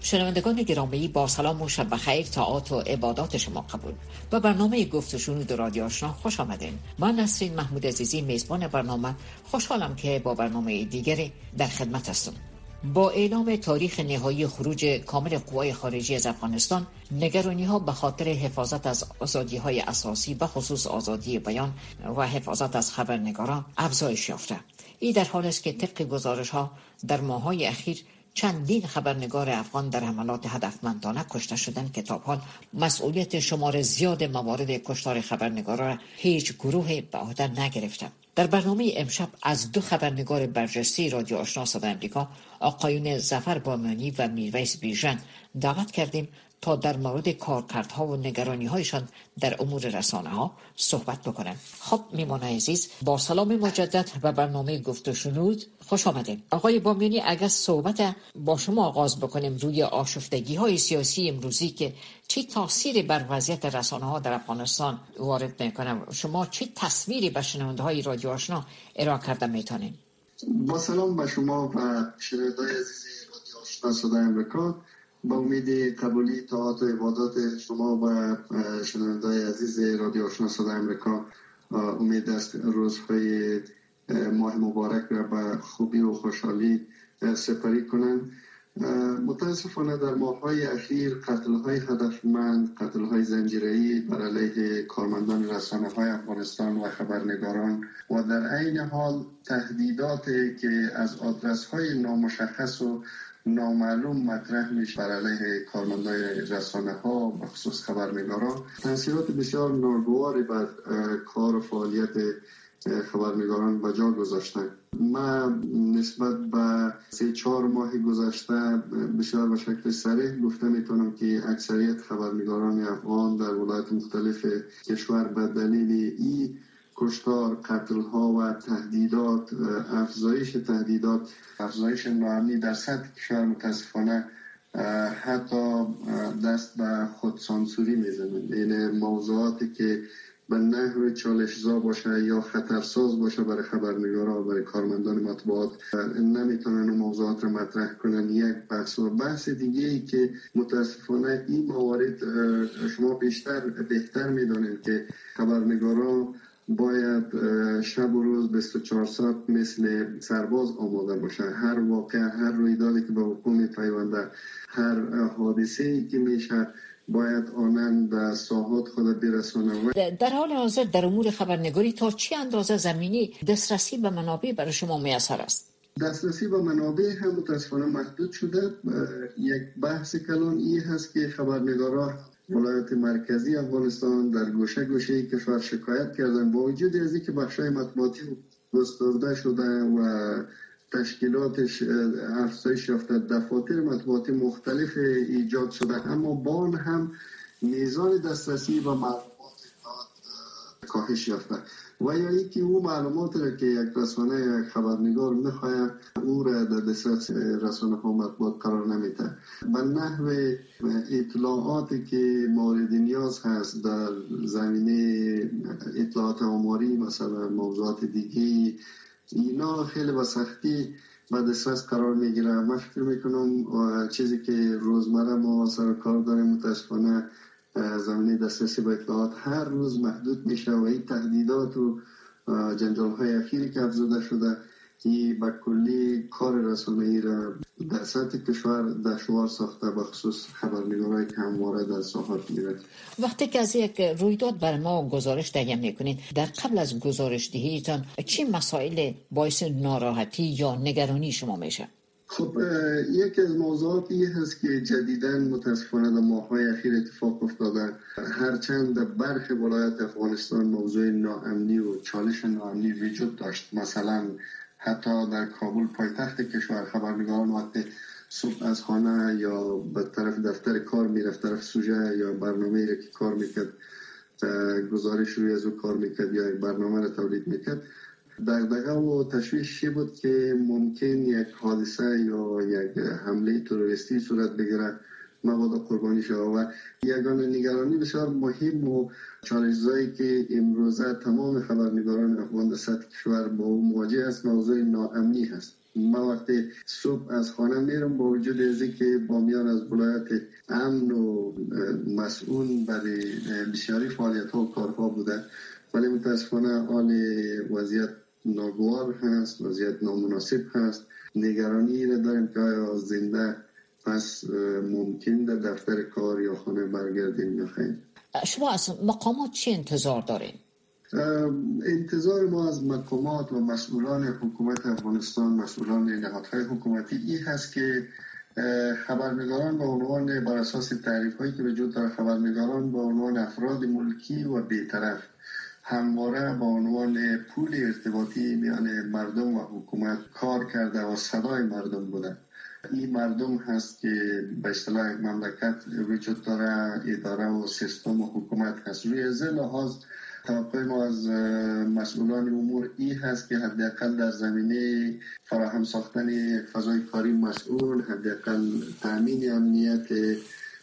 شنوندگان گرامی با سلام و شب بخیر تاعت و عبادات شما قبول. با برنامه گفت و شنود رادیو آشنا خوش آمدین. من نسرین محمود عزیزی میزبان برنامه. خوشحالم که با برنامه دیگری در خدمت هستم. با اعلام تاریخ نهایی خروج کامل قوای خارجی از افغانستان نگرانی ها به خاطر حفاظت از آزادی های اساسی به خصوص آزادی بیان و حفاظت از خبرنگاران افزایش یافته. این در حال است که طبق گزارش ها در ماهای اخیر چندین خبرنگار افغان در حملات هدفمندانه کشته شدند که تا حال مسئولیت شمار زیاد موارد کشتار خبرنگاران هیچ گروه به عهده نگرفته. در برنامه امشب از دو خبرنگار برجسته رادیو آشنا صدای امریکا آقایون زفر بامانی و میرویس بیژن دعوت کردیم تا در مورد کارکردها و نگرانی هایشان در امور رسانه ها صحبت بکنند خب میمان عزیز با سلام مجدد و برنامه گفت و شنود خوش آمدیم آقای بامیانی اگر صحبت با شما آغاز بکنیم روی آشفتگی های سیاسی امروزی که چه تاثیری بر وضعیت رسانه ها در افغانستان وارد می‌کنه شما چه تصویری به شنونده های رادیو آشنا ارائه کرده می‌تونین با سلام به شما و شنونده عزیز رادیو آشنا صدای امریکا. با امید قبولی طاعت و عبادات شما و شنونده عزیز رادیو آشنا صدای امریکا امید است روزهای ماه مبارک را به خوبی و خوشحالی سپری کنند متاسفانه در ماه های اخیر قتل های هدفمند قتل های زنجیره‌ای بر علیه کارمندان رسانه های افغانستان و خبرنگاران و در عین حال تهدیدات که از آدرس های نامشخص و نامعلوم مطرح میشه بر علیه کارمندان رسانه ها و خصوص خبرنگاران تاثیرات بسیار ناگواری بر کار و فعالیت خبرنگاران به جا گذاشتن ما نسبت به سه چهار ماه گذشته بسیار به شکل سریع گفته می‌تونم که اکثریت خبرنگاران افغان در ولایت مختلف کشور به دلیل ای کشتار قتل ها و تهدیدات افزایش تهدیدات افزایش ناامنی در سطح کشور متاسفانه حتی دست به خودسانسوری می‌زنند. این موضوعاتی که به نحو چالشزا باشه یا خطرساز باشه برای خبرنگارا و برای کارمندان مطبوعات نمی‌تونن اون موضوعات رو مطرح کنن. یک بحث و بحث دیگه ای که متاسفانه این موارد شما بیشتر بهتر می‌دونید که خبرنگارا باید شب و روز 24 ساعت مثل سرباز آماده باشه هر واقع هر رویدادی که به حکومت پیونده هر حادثه ای که میشه باید آنان به ساحات خود برسانه. در حال حاضر در امور خبرنگاری تا چی اندازه زمینی دسترسی به منابع برای شما میسر است؟ دسترسی به منابع هم متاسفانه محدود شده. یک بحث کلان ای هست که خبرنگارا ولایت مرکزی افغانستان در گوشه گوشه کشور شکایت کردن با وجود از اینکه بخشای مطبوعاتی گسترده شده و تشکیلاتش افزایش یافته دفاتر مطبوعاتی مختلف ایجاد شده. اما بان هم میزان دسترسی و معلومات کاهش یافته. و یا اینکه او معلومات را که یک رسانه یک خبرنگار می‌خواهد او را در دسترس رسانه ها مطبوعات قرار نمیده به نحو اطلاعاتی که مورد نیاز هست در زمینه اطلاعات آماری مثلا موضوعات دیگه اینا خیلی با سختی به دسترس قرار می‌گیره من فکر می‌کنم چیزی که روزمره ما سر کار داریم متاسفانه زمینه دسترسی به اطلاعات هر روز محدود میشه و این تهدیدات و جنجال های اخیری که افزوده شده این به کلی کار رسانه را در سطح کشور دشوار ساخته بخصوص خبرنگارایی که همواره در ساحات میرد وقتی که از یک رویداد بر ما گزارش دهیم می‌کنین در قبل از گزارش دهیتان چی مسائل باعث ناراحتی یا نگرانی شما میشه؟ خب یکی از موضوعات هست که جدیدا متاسفانه در ماههای اخیر اتفاق افتاده هرچند در برخی ولایت افغانستان موضوع ناامنی و چالش ناامنی وجود داشت. مثلا حتی در کابل پایتخت کشور خبرنگاران وقتی صبح از خانه یا به طرف دفتر کار می‌رفت طرف سوژه یا برنامه را که کار می‌کرد گزارش روی از او کار می‌کرد یا برنامه را تولید می‌کرد دغدغه و تشویش بود که ممکن یک حادثه یا یک حمله تروریستی صورت بگیره؟ مبادا قربانی شود و یگانه نگرانی بسیار مهم و چالشزایی که امروزه تمام خبرنگاران افغان در سطح کشور با او مواجه است موضوع ناامنی هست. ما وقتی صبح از خانه میرم با وجود ازی که بامیان از ولایت امن و مسئول برای بسیاری فعالیت ها و کارها بوده ولی متاسفانه آن وضعیت ناگوار هست وضعیت نامناسب هست نگرانی را داریم که آیا زنده پس ممکن در دفتر کار یا خانه برگردیم یا خیلی شما از مقامات چی انتظار دارین؟ انتظار ما از مقامات و مسئولان حکومت افغانستان مسئولان نهادهای حکومتی این هست که خبرنگاران به عنوان بر اساس تعریف هایی که وجود داره خبرنگاران به عنوان افراد ملکی و بیطرف همواره به عنوان پول ارتباطی میان مردم و حکومت کار کرده و صدای مردم بوده این مردم هست که به اصطلاح مملکت وجود داره اداره و سیستم و حکومت هست. روی از لحاظ توقع ما از مسئولان امور ای هست که حداقل در زمینه فراهم ساختن فضای کاری مسئول حداقل تامین امنیت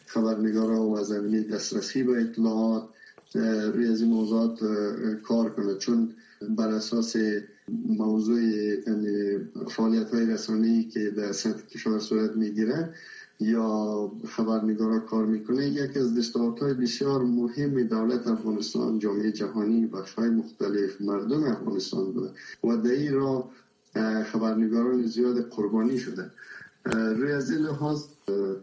خبرنگارا و زمینه دسترسی به اطلاعات روی از این موضوعات کار کنه. چون بر اساس موضوع یعنی فعالیت های رسانه‌ای که در سطح کشور صورت می‌گیره یا خبرنگارا کار می‌کنه یکی از دستاورت های بسیار مهم دولت افغانستان جامعه جهانی بخش های مختلف مردم افغانستان بوده. و در را خبرنگاران زیاد قربانی شده. روی از این لحاظ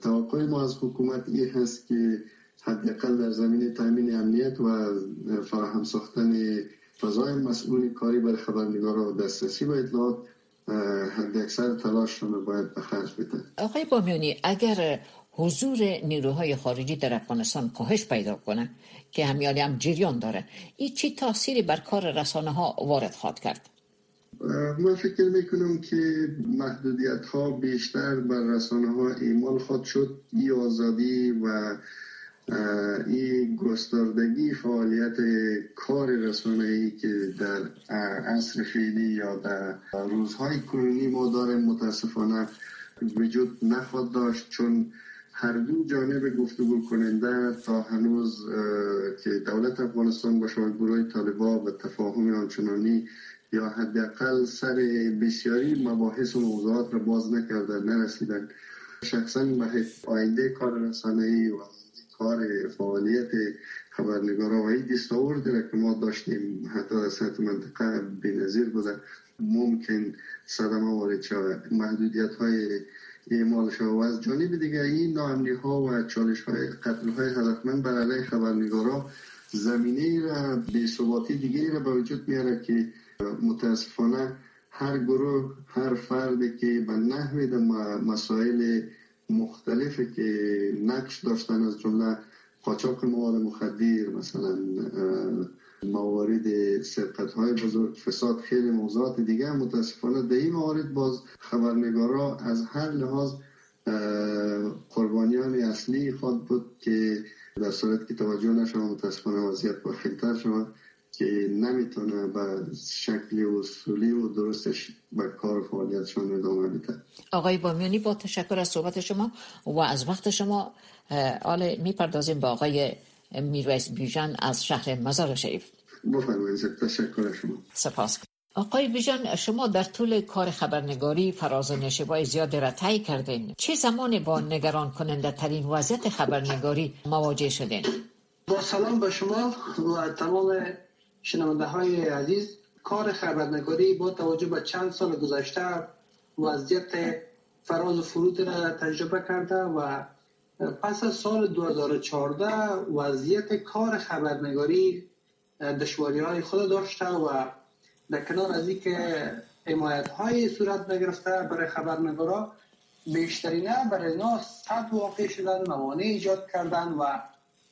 توقع ما از حکومت این هست که حداقل در زمین تامین امنیت و فراهم ساختن فضای مسئول کاری بر خبرنگارا و دسترسی به اطلاعات حد اکثر تلاش رو باید به خرج بده. آقای بامیانی اگر حضور نیروهای خارجی در افغانستان کاهش پیدا کنه که همیانی هم جریان داره این چی تاثیری بر کار رسانه ها وارد خواهد کرد؟ من فکر می‌کنم که محدودیت ها بیشتر بر رسانه ها ایمال خواهد شد ای آزادی و این گستردگی فعالیت کار رسانه ای که در عصر فعلی یا در روزهای کنونی ما داریم متاسفانه وجود نخواد داشت چون هر دو جانب گفتگو کننده تا هنوز که دولت افغانستان با گروه طالبا به تفاهم آنچنانی یا حداقل سر بسیاری مباحث و موضوعات را باز نکردن نرسیدن. شخصا به آینده کار رسانه و کار فعالیت خبرنگارا و این دستاورد که ما داشتیم حتی در سطح منطقه بینظیر بوده. ممکن صدمه وارد شود. محدودیت های اعمال شود و از جانب دیگه این ناامنی ها و چالش های قتل های هدفمند بر علیه خبرنگارا زمینه را به ثباتی دیگری را به وجود میاره که متاسفانه هر گروه هر فرد که به نحو مسائل مختلفی که نقش داشتن از جمله قاچاق مواد مخدر مثلا موارد سرقت های بزرگ فساد خیلی موضوعات دیگه متاسفانه در این موارد باز خبرنگارا از هر لحاظ قربانیان اصلی خود بود که در صورت که توجه نشود متاسفانه وضعیت با شود. که نمی‌تونه به شکل اصولی و درستش به کار فعالیتشون ادامه بده. آقای بامیانی با تشکر از صحبت شما و از وقت شما حال می‌پردازیم با آقای میرویس بیژن از شهر مزار شریف. بفرمایید تشکر شما. سپاس. آقای بیژن شما در طول کار خبرنگاری فراز نشبای زیاد را طی کردین. چه زمانی با نگران کننده ترین وضعیت خبرنگاری مواجه شدین؟ با سلام به شما و تمام شنونده های عزیز کار خبرنگاری با توجه به چند سال گذشته وضعیت فراز و فرود را تجربه کرده و پس از سال 2014 وضعیت کار خبرنگاری دشواری های خود داشته و در کنار از که حمایت های صورت نگرفته برای خبرنگارا بیشترینه برای اینا سطح واقع شدن موانع ایجاد کردن و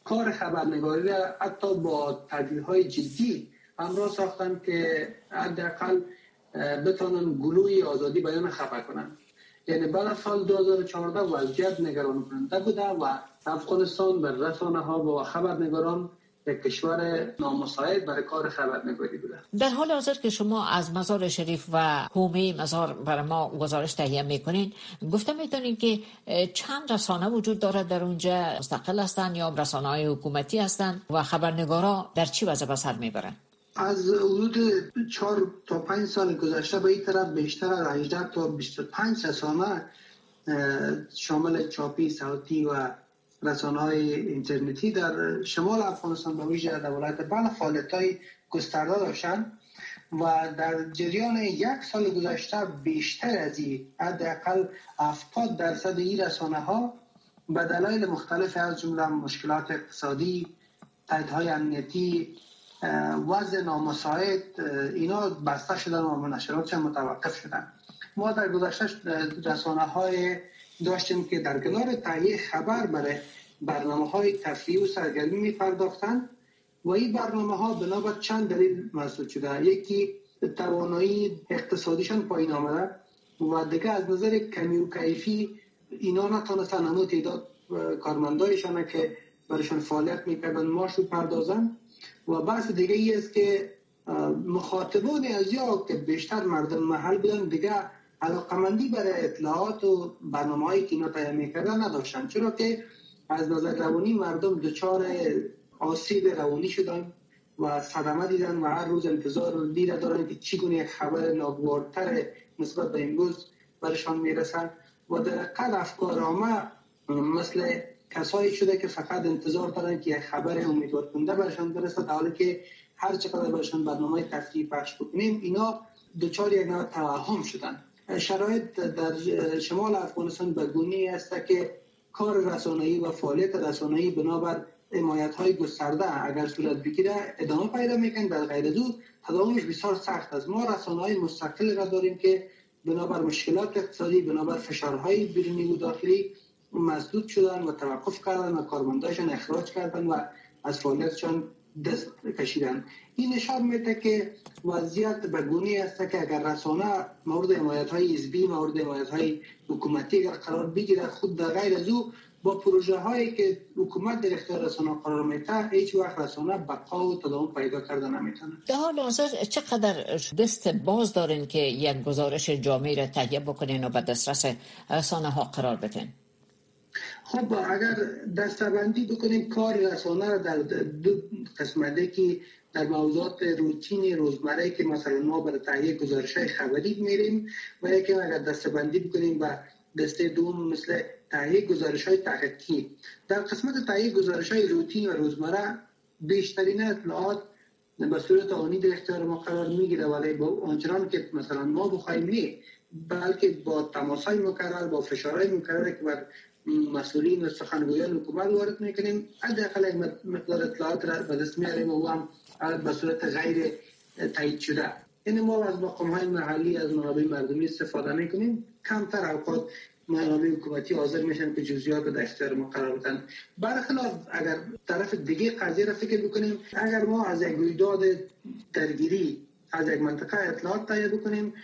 کار خبرنگاری را حتی با تدبیر های جدی همراه ساختن که حداقل بتانن گلوی آزادی بیان خبر کنن. یعنی بعد سال 2014 وضعیت نگران کننده بوده و افغانستان بر رسانه ها و خبرنگاران یک کشور نامساعد برای کار خبرنگاری بوده در حال حاضر که شما از مزار شریف و حومه مزار برای ما گزارش تهیه می‌کنین گفته می‌تونین که چند رسانه وجود دارد در اونجا؟ مستقل هستند یا رسانه های حکومتی هستند و خبرنگارا در چی وضع بسر می‌برن؟ از حدود 4 تا 5 سال گذشته به این طرف بیشتر از 18 تا 25 رسانه شامل چاپی صوتی و رسانه های اینترنتی در شمال افغانستان به ویژه در ولایت بلخ فعالیت های گسترده داشتن و در جریان یک سال گذشته بیشتر از این حداقل 70 درصد این رسانه ها به دلایل مختلف از جمله مشکلات اقتصادی های امنیتی وضع نامساعد اینا بسته شدن و نشرات متوقف شدن. ما در گذشته رسانه های داشتیم که در کنار تهیه خبر برای برنامه های تفریح و سرگرمی می پرداختن و این برنامه ها بنابرای چند دلیل مسئول شده. یکی توانایی اقتصادیشان پایین آمده و دیگه از نظر کمی و کیفی اینا نتونستن همون تعداد کارمندایشان که برایشان فعالیت می‌کردن ماش رو پردازن. و بحث دیگه ای است که مخاطبان از یا که بیشتر مردم محل بودن دیگه علاقمندی برای اطلاعات و برنامه که اینا تهیه می‌کردن نداشتن. چرا که از نظر روانی مردم دچار آسیب روانی شدن و صدمه دیدن و هر روز انتظار دیده دارن که چگونه خبر ناگوارتر نسبت به امروز برشان می‌رسن. و در قد افکار آمه مثل کسایی شده که فقط انتظار دارن که یک خبر امیدوار کننده برشان برسه در حالی که هر چقدر برشان برنامه تفریح پخش بکنیم اینا دچار یک نوع توهم شدن. شرایط در شمال افغانستان به گونه است که کار رسانه‌ای و فعالیت رسانه‌ای بنابر حمایت های گسترده اگر صورت بگیره ادامه پیدا میکن در غیر دو تداومش بسیار سخت است. ما رسانه های مستقل را داریم که بنابر مشکلات اقتصادی بنابر فشارهای بیرونی و داخلی مسدود شدن و توقف کردن و کارمنداشان اخراج کردن و از فعالیتشان دست کشیدن این نشان میده که وضعیت به گونی است که اگر رسانه مورد حمایت های حزبی مورد حمایت های حکومتی اگر قرار بگیره خود در غیر از او با پروژه هایی که حکومت در اختیار رسانه قرار میده هیچ وقت رسانه بقا و تداوم پیدا کرده نمی‌تونه. در حال حاضر چقدر دست باز دارین که یک گزارش جامعی را تهیه بکنین و به دسترس رسانه ها قرار بدین؟ خب اگر دستبندی بکنیم کار رسانه را در دو که در موضوعات روتین روزمره که مثلا ما برای تهیه گزارش خبری میریم و یکی اگر دستبندی بکنیم و دسته دوم مثل تهیه گزارش های تحقیقی. در قسمت تهیه گزارش های روتین و روزمره بیشترین اطلاعات به صورت آنی در اختیار ما قرار می‌گیره ولی با آنچنان که مثلا ما بخوایم نه بلکه با تماس های مکرر با فشارهای مکرر که بر مسئولین و سخنگویان حکومت وارد می‌کنیم. حداقل یک مقدار اطلاعات را به دست میاریم. و هم به صورت غیر تایید شده. این ما از مقام های محلی از منابع مردمی استفاده می‌کنیم کمتر اوقات منابع حکومتی حاضر میشن که جزئیات در اختیار ما قرار بدن. برخلاف اگر طرف دیگه قضیه را فکر بکنیم اگر ما از یک رویداد درگیری از یک منطقه اطلاعات تهیه بکنیم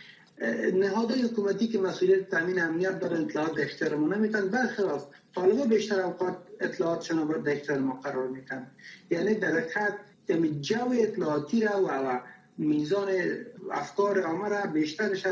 نهادهای حکومتی که مسئولیت تامین امنیت دارن اطلاعات در ما نمیتن برخلاف طالبا بیشتر اوقات اطلاعاتشون رو در اختیار ما قرار میتن یعنی در حقیقت جو اطلاعاتی را و میزان افکار عامه را بیشترش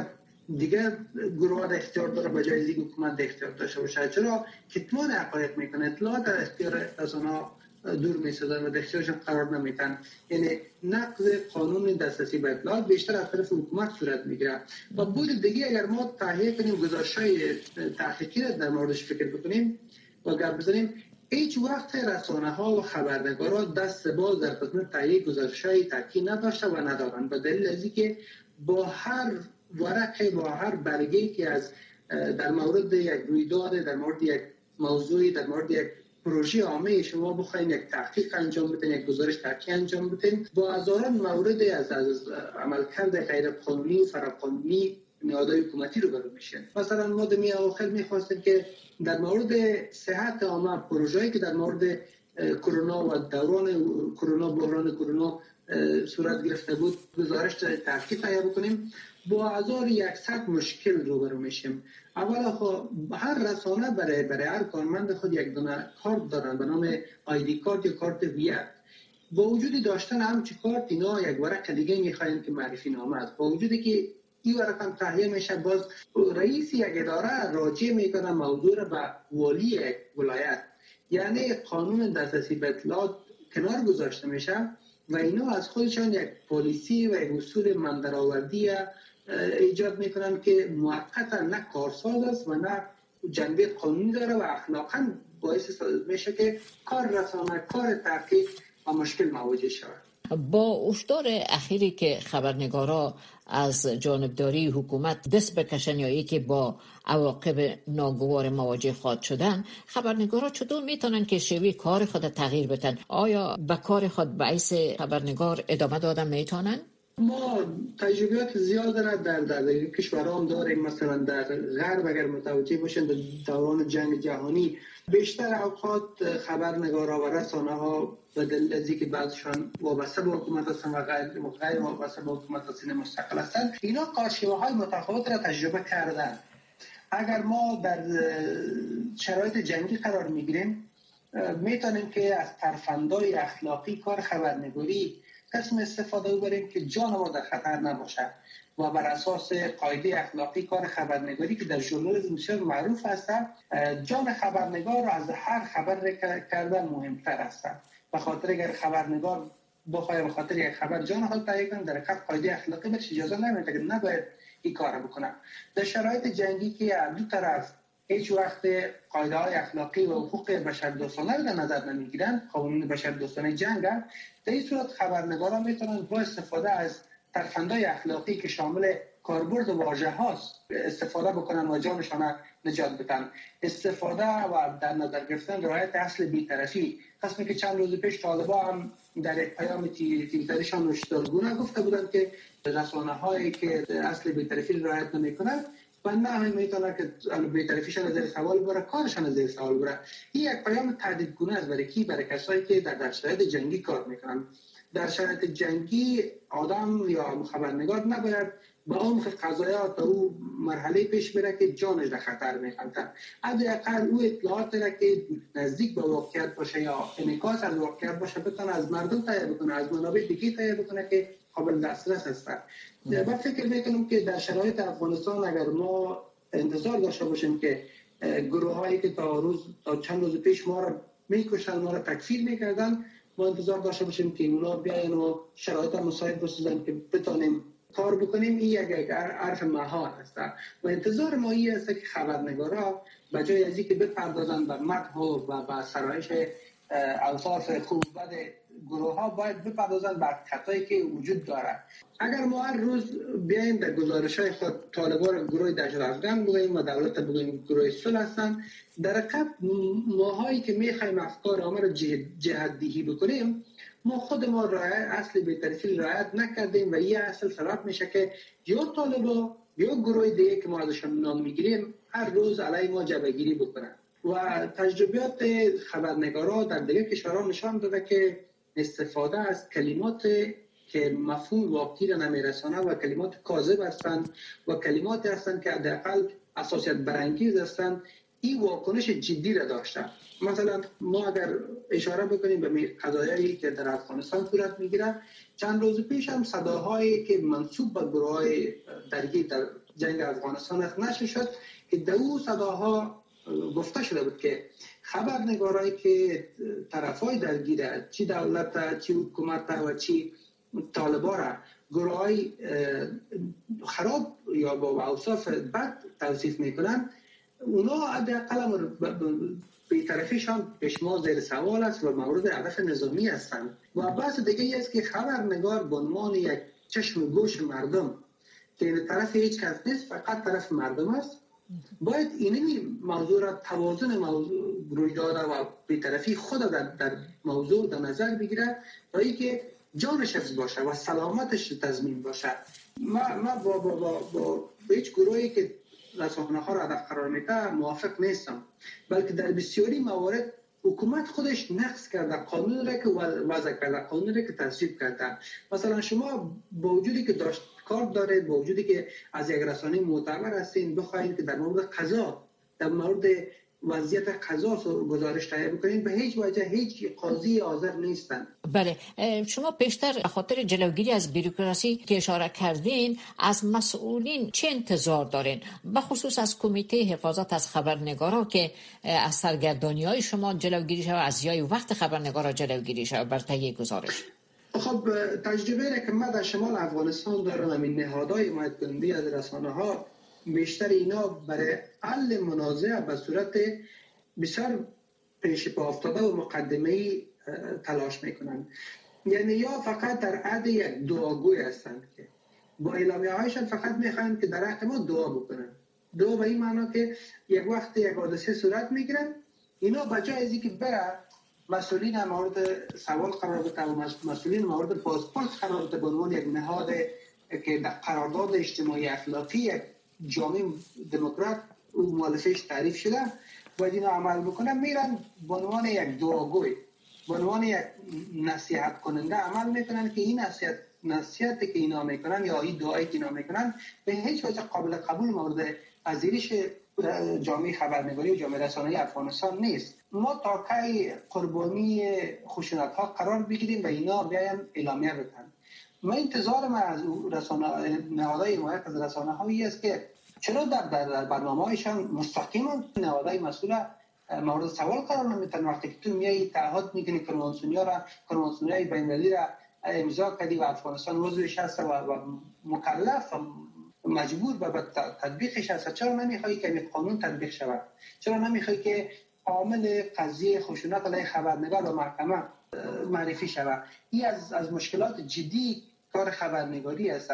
دیگر گروه در اختیار داره به جای دیگه حکومت در اختیار داشته باشه. چرا؟ کتمان حقایق می‌کنه. اطلاعات در اختیار رسانه دور می‌سازن و در اختیارشان قرار نمیتن یعنی نقض قانون دسترسی به اطلاعات بیشتر از طرف حکومت صورت می‌گیره. و بود دیگه اگر ما تهیه کنیم گزارش های تحقیقی در موردش فکر بکنیم و گپ بزنیم هیچ وقت رسانه ها و خبرنگارا دست باز در قسمت تهیه گزارش های تحقیقی نداشته و ندارن به دلیل از که با هر ورقه با هر برگه که از در مورد یک رویداد در مورد یک موضوعی در مورد یک پروژه عامه شما بخواین یک تحقیق انجام بدین یک گزارش تحقیقی انجام بدین. با هزاران مورد از از عملکرد غیر قانونی فراقانونی نهادهای حکومتی رو برو میشه مثلا ما دمی آخر می‌خواستیم که در مورد صحت عامه پروژه‌ای که در مورد کرونا و دوران کرونا بحران کرونا صورت گرفته بود گزارش تحقیق تهیه بکنیم. با هزار یکصد مشکل روبرو میشیم. اولا خب هر رسانه برای برای هر کارمند خود یک دونه کارت دارن به نام آیدی کارت یا کارت ویت. با وجود داشتن هم کارت اینا یک ورق دیگه می‌خواین که معرفی نامه است. با وجودی که این ورق هم تهیه میشه باز رئیس یک اداره راجع می‌کنه موضوع را به والی ولایت. یعنی قانون دسترسی به اطلاعات کنار گذاشته میشه و اینا از خودشان یک پلیسی و یک اصول مندرآوردی ایجاد می‌کنن که موقتا نه کارساز است و نه جنبه قانونی داره و اخلاقا باعث میشه که کار رسانه کار تحقیق و مشکل مواجه شود. با اشتار اخیری که خبرنگارا از جانبداری حکومت دست بکشن یا که با عواقب ناگوار مواجه خواهد شدن خبرنگارا چطور می‌تونن که شوی کار خود تغییر بدن؟ آیا به کار خود بعیس خبرنگار ادامه دادن می‌تونن؟ ما تجربیات زیاد را در در کشورام داریم. مثلا در غرب اگر متوجه باشند در دوران جنگ جهانی بیشتر اوقات خبرنگارا و رسانه ها به دلیل از که بعضشان وابسته به حکومت هستن و غیر غیر وابسته به حکومت هستن مستقل هستن اینا کارشیوه های متفاوت را تجربه کردن. اگر ما در شرایط جنگی قرار می‌گیریم می‌تونیم که از ترفندای اخلاقی کار خبرنگاری قسم استفاده ببریم که جان ما در خطر نباشد و بر اساس قاعده اخلاقی کار خبرنگاری که در ژورنالیسم معروف است جان خبرنگار از هر خبر کردن مهمتر است به خاطر اگر خبرنگار بخواه به خاطر یک خبر جان خود تهیه کنه در حقیقت قاعده اخلاقی بهش اجازه نمیده که نباید این کار بکنه. در شرایط جنگی که دو طرف هیچ وقت قاعده های اخلاقی و حقوق بشر دوستانه رو در نظر نمی‌گیرن. قانون بشر دوستانه جنگ در این صورت خبرنگاران می‌تونن با استفاده از ترفندهای اخلاقی که شامل کاربرد واژه هاست استفاده بکنن و جانشان نجات بدن. استفاده و در نظر گرفتن رعایت اصل بیطرفی. قسمی که چند روز پیش طالبا هم در یک پیام تیویترشان نوشتارگونه گفته بودن که رسانه هایی که اصل بیطرفی رعایت نمی‌کنن و نه همه می‌تونه که بیطرفیشان از سوال بره کارشان از سوال بره. این یک پیام تهدید گونه است برای کی؟ برای کسایی که در در شرایط جنگی کار می‌کنن. در شرایط جنگی آدم یا خبرنگار نباید با عمق قضایات او مرحله پیش بره که جانش در خطر میفته حداقل او اطلاعات را که نزدیک به واقعیت باشه یا انعکاس از واقعیت باشه بتونه از مردم تهیه بکنه از منابع دیگه تهیه بکنه که قابل دسترس هستن. من فکر می‌کنم که در شرایط افغانستان اگر ما انتظار داشته باشیم که گروه هایی که تا روز تا چند روز پیش ما را میکشتن ما را تکفیر می‌کردن ما انتظار داشته باشیم که اونا بیاین و شرایط مساعد بسازن که بتانیم کار بکنیم. این یک عرف محال است. و انتظار ما این است که خبرنگارا به جای از اینکه بپردازن به مدح و به سرایش اوصاف خوب بد گروه ها باید بپردازن بر خطایی که وجود داره اگر ما هر روز بیایم در گزارش های خود طالبان گروه دشت افغان بگوییم و دولت بگوییم گروه سل هستن در قبل ماهایی که می‌خوایم افکار آمه را جهت دیهی بکنیم ما خود ما رایت اصل بیترفیل رایت نکردیم و یه اصل سبب میشه که یا طالبا یا گروه دیگه که ما ازشان نام می‌گیریم هر روز علیه ما جبهگیری بکنن. و تجربیات خبرنگارا در دیگه کشورها نشان داده که استفاده از کلمات که مفهوم واقعی را نمیرسانه و کلمات کاذب هستند و کلمات هستند که حداقل اساسیت برانگیز هستند این واکنش جدی را داشته مثلا ما اگر اشاره بکنیم به قضایایی که در افغانستان صورت می‌گیره چند روز پیش هم صداهایی که منصوب به گروه درگیر در جنگ افغانستان است شد که دو صداها گفته شده بود که خبرنگارایی که های درگیره چی دولت چی حکومت و چی طالبا را گروه های خراب یا با اوصاف بد توصیف می‌کنن اونا حداقل بیطرفیشان ما زیر سوال است و مورد هدف نظامی هستند. و بحث دیگه است که خبرنگار به عنوان یک چشم گوش مردم که طرف هیچ کس نیست فقط طرف مردم است. باید اینمی موضوع را توازن موضوع رویداد و بیطرفی خود در, در موضوع در نظر بگیره تا که جانش حفظ باشه و سلامتش تضمین باشه. ما, ما با, با, با, با, هیچ گروهی که رسانه ها را هدف قرار میده موافق نیستم. بلکه در بسیاری موارد حکومت خودش نقص کرده قانون را که وضع کرده قانون را که تصویب کرده. مثلا شما با وجودی که داشت کار داره با وجودی که از یک رسانه معتبر هستین بخواهید که در مورد قضا در مورد وضعیت قضا گزارش تهیه بکنین به هیچ وجه هیچ قاضی حاضر نیستن بله شما بیشتر خاطر جلوگیری از بیروکراسی که اشاره کردین از مسئولین چه انتظار دارین؟ به خصوص از کمیته حفاظت از خبرنگارا که از سرگردانی های شما جلوگیری شود از یای وقت خبرنگارا جلوگیری شود بر تهیه گزارش. خب تجربه که من در شمال افغانستان دارم همین نهادهای حمایت کننده از رسانه ها بیشتر اینا برای حل منازعه به صورت بسیار پیش پا افتاده و مقدمه تلاش می‌کنن. یعنی یا فقط در عد یک دعاگوی هستند که با اعلامیه هایشان فقط می‌خواهند که در حق ما دعا بکنن. دعا به این معنا که یک وقت یک حادثه صورت می‌گیرن. اینا بجای ازی که بره مسئولین مورد سوال قرار بده و مسئولین مورد پاسپورت قرار بده به عنوان یک نهاد که در قرارداد اجتماعی اخلاقی جامعه دموکرات او مؤلفهش تعریف شده باید اینا عمل بکنن میرن به عنوان یک دعاگوی به عنوان یک نصیحت کننده عمل می‌کنن که این نصیحت نصیحت که اینا می‌کنن یا این دعایی که اینا می‌کنن به هیچ وجه قابل قبول مورد پذیرش جامعه خبرنگاری و جامعه رسانه افغانستان نیست. ما تا کی قربانی خشونت ها قرار بگیریم و اینا بیایم اعلامیه بکنن ما انتظار ما از رسانه نهادهای حمایت از رسانه هایی است که چرا در, در برنامه هایشان مستقیم نهادهای مسئول مورد سوال قرار نمیتن وقتی که تو میای تعهد می‌کنی کنوانسیونیا را کنوانسیونیا بین را امضا کردی و افغانستان عضوش هست و, مکلف مجبور به تطبیقش هست. چرا نمیخوایی که قانون تطبیق شود؟ چرا نمیخوایی که عامل قضیه خشونت علیه خبرنگار و محکمه معرفی شود. این از, از مشکلات جدی کار خبرنگاری است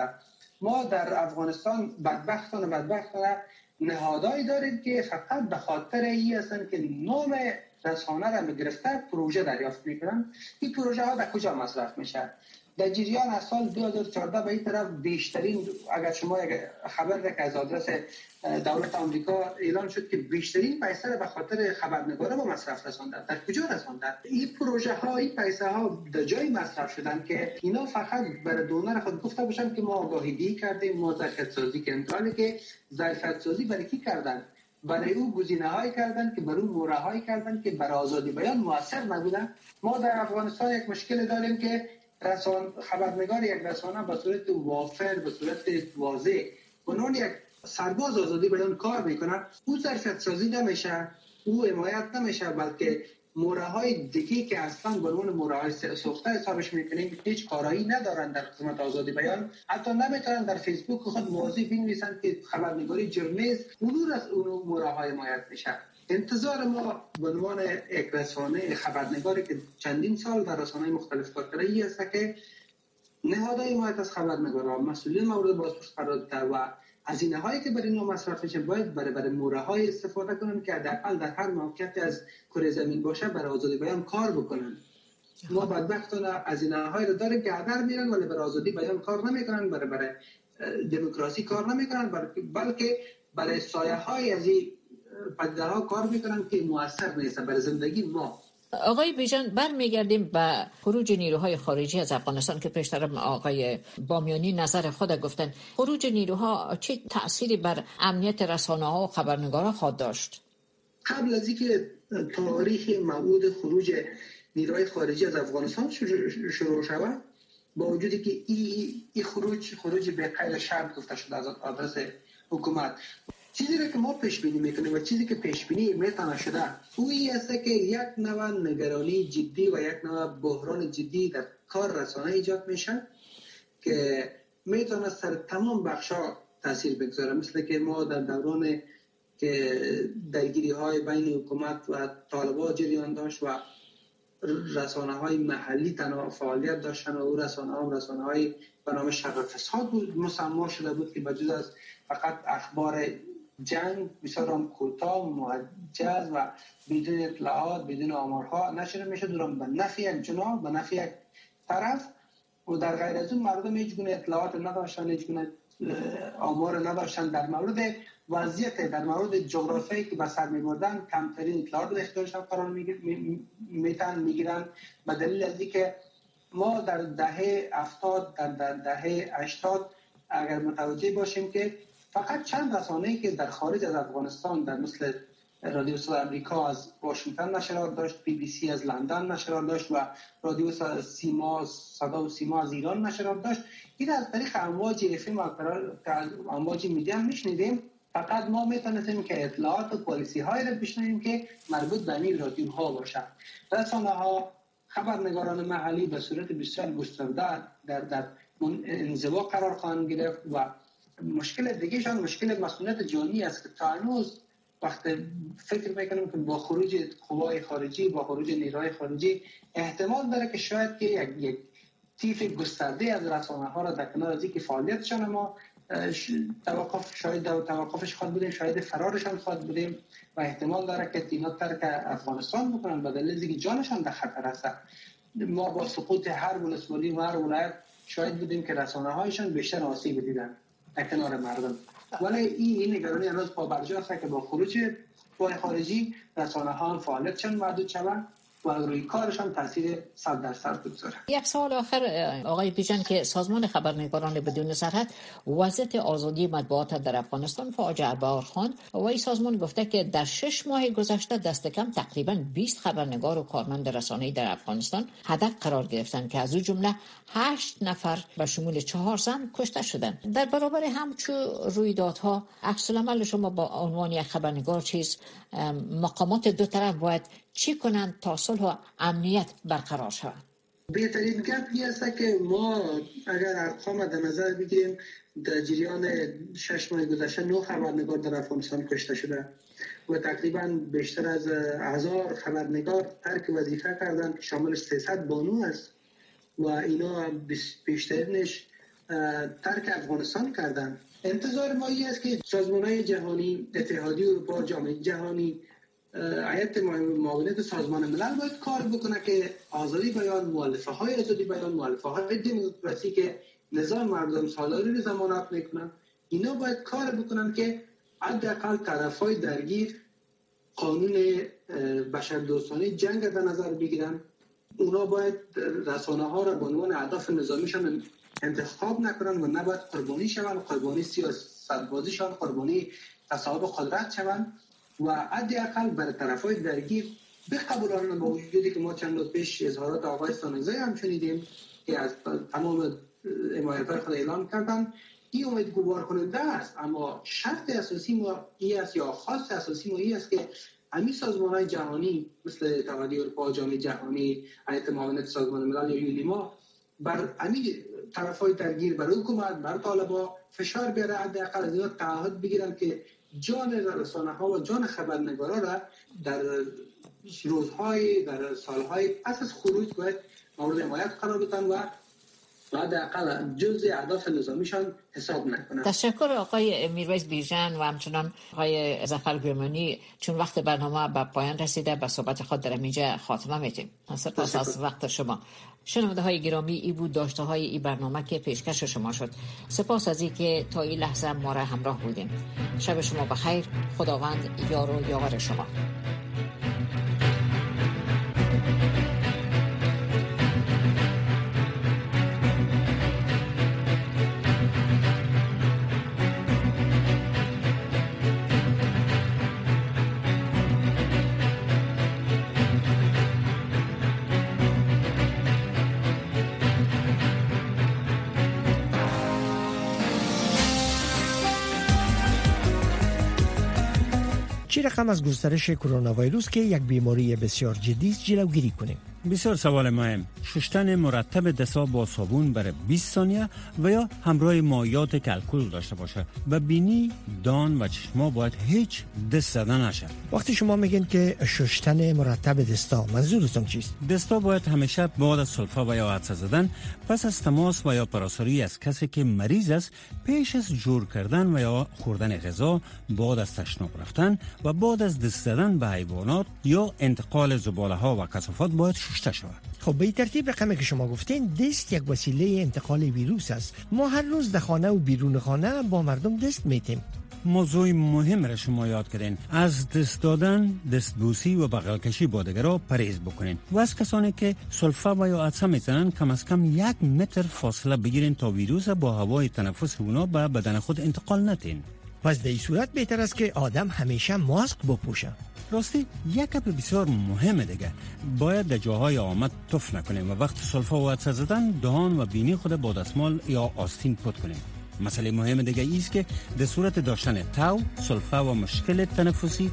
ما در افغانستان بدبختانه بدبختانه نهادهایی داریم که فقط به خاطر ای هستن که نام رسانه را گرفته پروژه دریافت می‌کنن. این پروژه ها در کجا مصرف میشه در جریان از سال 2014 به این طرف بیشترین اگر شما خبر که از آدرس دولت آمریکا اعلان شد که بیشترین پیسه به خاطر خبرنگاره با مصرف رساندن. در کجا رساندن؟ این پروژه ها این پیسه ها در جای مصرف شدن که اینا فقط برای دونر خود گفته باشن که ما آگاهی کردیم ما ظرفیت سازی کردیم که ظرفیت سازی برای کی کردن؟ برای او گزینه های کردن که برای او موره های کردن که برای آزادی بیان موثر نبودن. ما در افغانستان یک مشکل داریم که رسان خبرنگار یک رسانه به صورت وافر به صورت واضح عنوان یک سرباز آزادی بیان کار می‌کنن. او ظرفیت سازی نمیشه او حمایت نمیشه بلکه موره های دیگه که اصلا به عنوان موره های سوخته حسابش می‌کنیم هیچ کارایی ندارن در قسمت آزادی بیان. حتی نمی‌تونن در فیسبوک خود موضوع بنویسن که خبرنگاری جرمیز اونور از اون موره های حمایت میشه. انتظار ما به عنوان یک رسانه خبرنگاری که چندین سال در رسانه مختلف کار کرده ای است که نهادهای حمایت از خبرنگاران مسئولین مورد بازپرس قرار داده و هزینه هایی که برای اینا مصرف میشه باید برای برای موره های استفاده کنن که حداقل در هر موقعیت از کره زمین باشه برای آزادی بیان کار بکنن. ما بدبختانه هزینه های رو داره که میرن ولی برای آزادی بیان کار نمی‌کنن برای برای دموکراسی کار نمی‌کنن بلکه برای سایه های از این پدیده ها کار می‌کنن که موثر نیست برای زندگی ما. آقای بیژن برمیگردیم به خروج نیروهای خارجی از افغانستان که پیشتر آقای بامیانی نظر خود گفتن. خروج نیروها چه تأثیری بر امنیت رسانه ها و خبرنگارا خواهد داشت؟ قبل از اینکه تاریخ موعود خروج نیروهای خارجی از افغانستان شروع شود با وجودی که این خروج خروج به قید شرط گفته شده از آدرس حکومت. چیزی رو که ما پیش بینی می‌کنیم و چیزی که پیش بینی می‌تونه شده اوی است که یک نوع نگرانی جدی و یک نوع بحران جدی در کار رسانه ایجاد میشه که می‌تونه سر تمام بخشا تاثیر بگذاره. مثل که ما در دوران که درگیری های بین حکومت و طالبا جریان داشت و رسانه های محلی تنها فعالیت داشتن و او رسانه ها رسانه های به نام شر فساد بود مسما شده بود که بجز از فقط اخبار جنگ بسیار کوتاه معجز و بدون اطلاعات بدون آمارها نشده میشه. دورم به نفی یک جناح به نفی یک طرف و در غیر از اون مردم هیچ گونه اطلاعات نداشتن هیچ گونه آمار نداشتن در مورد وضعیت در مورد جغرافیایی که به سر کمترین اطلاعات در اختیارشان قرار میتن می‌گیرن. به دلیل از که ما در دهه افتاد در دهه اشتاد اگر متوجه باشیم که فقط چند رسانه‌ای که در خارج از افغانستان در مثل رادیو صدا امریکا از واشنگتن نشرات داشت بی بی سی از لندن نشرات داشت و رادیو سیما صدا و سیما از ایران نشرات داشت. این از طریق امواج افیم و امواج میدیا میشنیدیم. فقط ما می‌تونستیم که اطلاعات و پالیسی های رو بشنویم که مربوط به این رادیو ها باشد رسانه ها خبرنگاران محلی به صورت بسیار گسترده در در انزوا قرار خواهند گرفت و مشکل دیگه شان مشکل مسئولیت جانی است که تا وقت فکر می‌کنم که با خروج قوای خارجی با خروج نیروهای خارجی احتمال داره که شاید که یک, یک تیف گسترده از رسانه ها را در کنار از که فعالیتشان ما توقف شاید توقفش خواهد بودیم شاید فرارشان خواهد بودیم و احتمال داره که اینا ترک افغانستان بکنن. به دلیل جانشان در خطر هست ما با سقوط هر ولسوالی و هر ولایت شاید بودیم که رسانه هایشان بیشتر آسیب دیدن. در کنار مردم. ولی این این نگرانی هنوز پا برجا است که با خروج قوای خارجی رسانه ها فعالیتشان محدود شوند. و روی کارشان تاثیر صد درصد بگذاره. یک سوال آخر آقای پیشن که سازمان خبرنگاران بدون سرحد وضعیت آزادی مطبوعات در افغانستان فاجعه بار خواند و این سازمان گفته که در شش ماه گذشته دست کم تقریبا 20 خبرنگار و کارمند رسانه‌ای در افغانستان هدف قرار گرفتن که از او جمله 8 نفر به شمول چهار زن کشته شدند. در برابر همچو رویدادها عکس العمل شما با عنوان یک خبرنگار چیز مقامات دو طرف باید چی کنند تا صلح و امنیت برقرار شود. بهترین گپ است که ما اگر ارقام در نظر بگیریم در جریان شش ماه گذشته نو خبرنگار در افغانستان کشته شده و تقریبا بیشتر از هزار خبرنگار ترک وظیفه کردن که شامل 300 بانو است و اینا بیشترینش ترک افغانستان کردن انتظار ما است که سازمان های جهانی اتحادیه اروپا جامعه جهانی هیئت معاونت سازمان ملل باید کار بکنه که آزادی بیان مؤلفه های آزادی بیان مؤلفه های دموکراسی که نظام مردم سالاری رو زمانت می‌کنن. اینا باید کار بکنن که حداقل طرف های درگیر قانون بشر دوستانه جنگ در نظر بگیرن. اونا باید رسانه ها را به عنوان اهداف نظامیشان انتخاب نکنن و نباید قربانی شوند قربانی سیاست بازیشان قربانی تصاحب قدرت شوند. و اقل بر طرف های درگیر بقبولانه با وجودی که ما چند روز پیش اظهارات آقای سانزای هم شنیدیم که از تمام امایت های خود اعلام کردن این امید گوار کننده است. اما شرط اساسی ما ای است یا خاص اساسی ما ای است که همین سازمان های جهانی مثل اتحادیه اروپا جامعه جهانی هیئت معاونت سازمان ملل یا یونیما بر همین طرف های درگیر بر حکومت بر طالبا فشار بیاره حداقل از اینا تعهد بگیرن که جان رسانه ها و جان خبرنگارا را در روزهای در سالهای پس از خروج باید مورد حمایت قرار بدن و بعد اقل جز اهداف نظامیشان حساب نکنن تشکر آقای میرویس بیژن و همچنان آقای زفر گرمانی چون وقت برنامه به پایان رسیده به صحبت خود در اینجا خاتمه میتیم سپاس از وقت شما. شنونده های گرامی ای بود داشته های ای برنامه که پیشکش شما شد. سپاس از که تا این لحظه ما را همراه بودیم شب شما بخیر. خداوند یار و یاور شما. رقم از گسترش کرونا ویروس که یک بیماری بسیار جدی است جلوگیری کنیم. بسیار سوال مهم. شستن مرتب دستا با صابون برای 20 ثانیه و یا همراه مایات که الکل داشته باشه. و بینی دان و چشما باید هیچ دست زدن نشه. وقتی شما میگین که شستن مرتب دستا منظورتون چیست؟ دستا باید همیشه بعد از سلفا و یا عدسه زدن پس از تماس و یا پراساری از کسی که مریض است پیش از جور کردن و یا خوردن غذا بعد از تشناب رفتن و بعد از دست زدن به حیوانات یا انتقال زباله ها و کثافات باید شسته شود. خب به ترتیب رقمی که شما گفتین دست یک وسیله انتقال ویروس است. ما هر روز در خانه و بیرون خانه با مردم دست میتیم. موضوع مهم را شما یاد کردین. از دست دادن دستبوسی و بغل کشی با را پریز بکنین. و از کسانی که سلفا و یا عدسه می‌زنن کم از کم یک متر فاصله بگیرین تا ویروس با هوای تنفس اونا به بدن خود انتقال نتین. پس در این صورت بهتر است که آدم همیشه ماسک بپوشه راستی یک کپ بسیار مهم دیگه. باید در جاهای آمد تف نکنیم و وقت سلفا و عدسه زدن دهان و بینی خود با دستمال یا آستین پد کنیم. مسئله مهم دیگه ایست که در صورت داشتن تاو، سلفا و مشکل تنفسی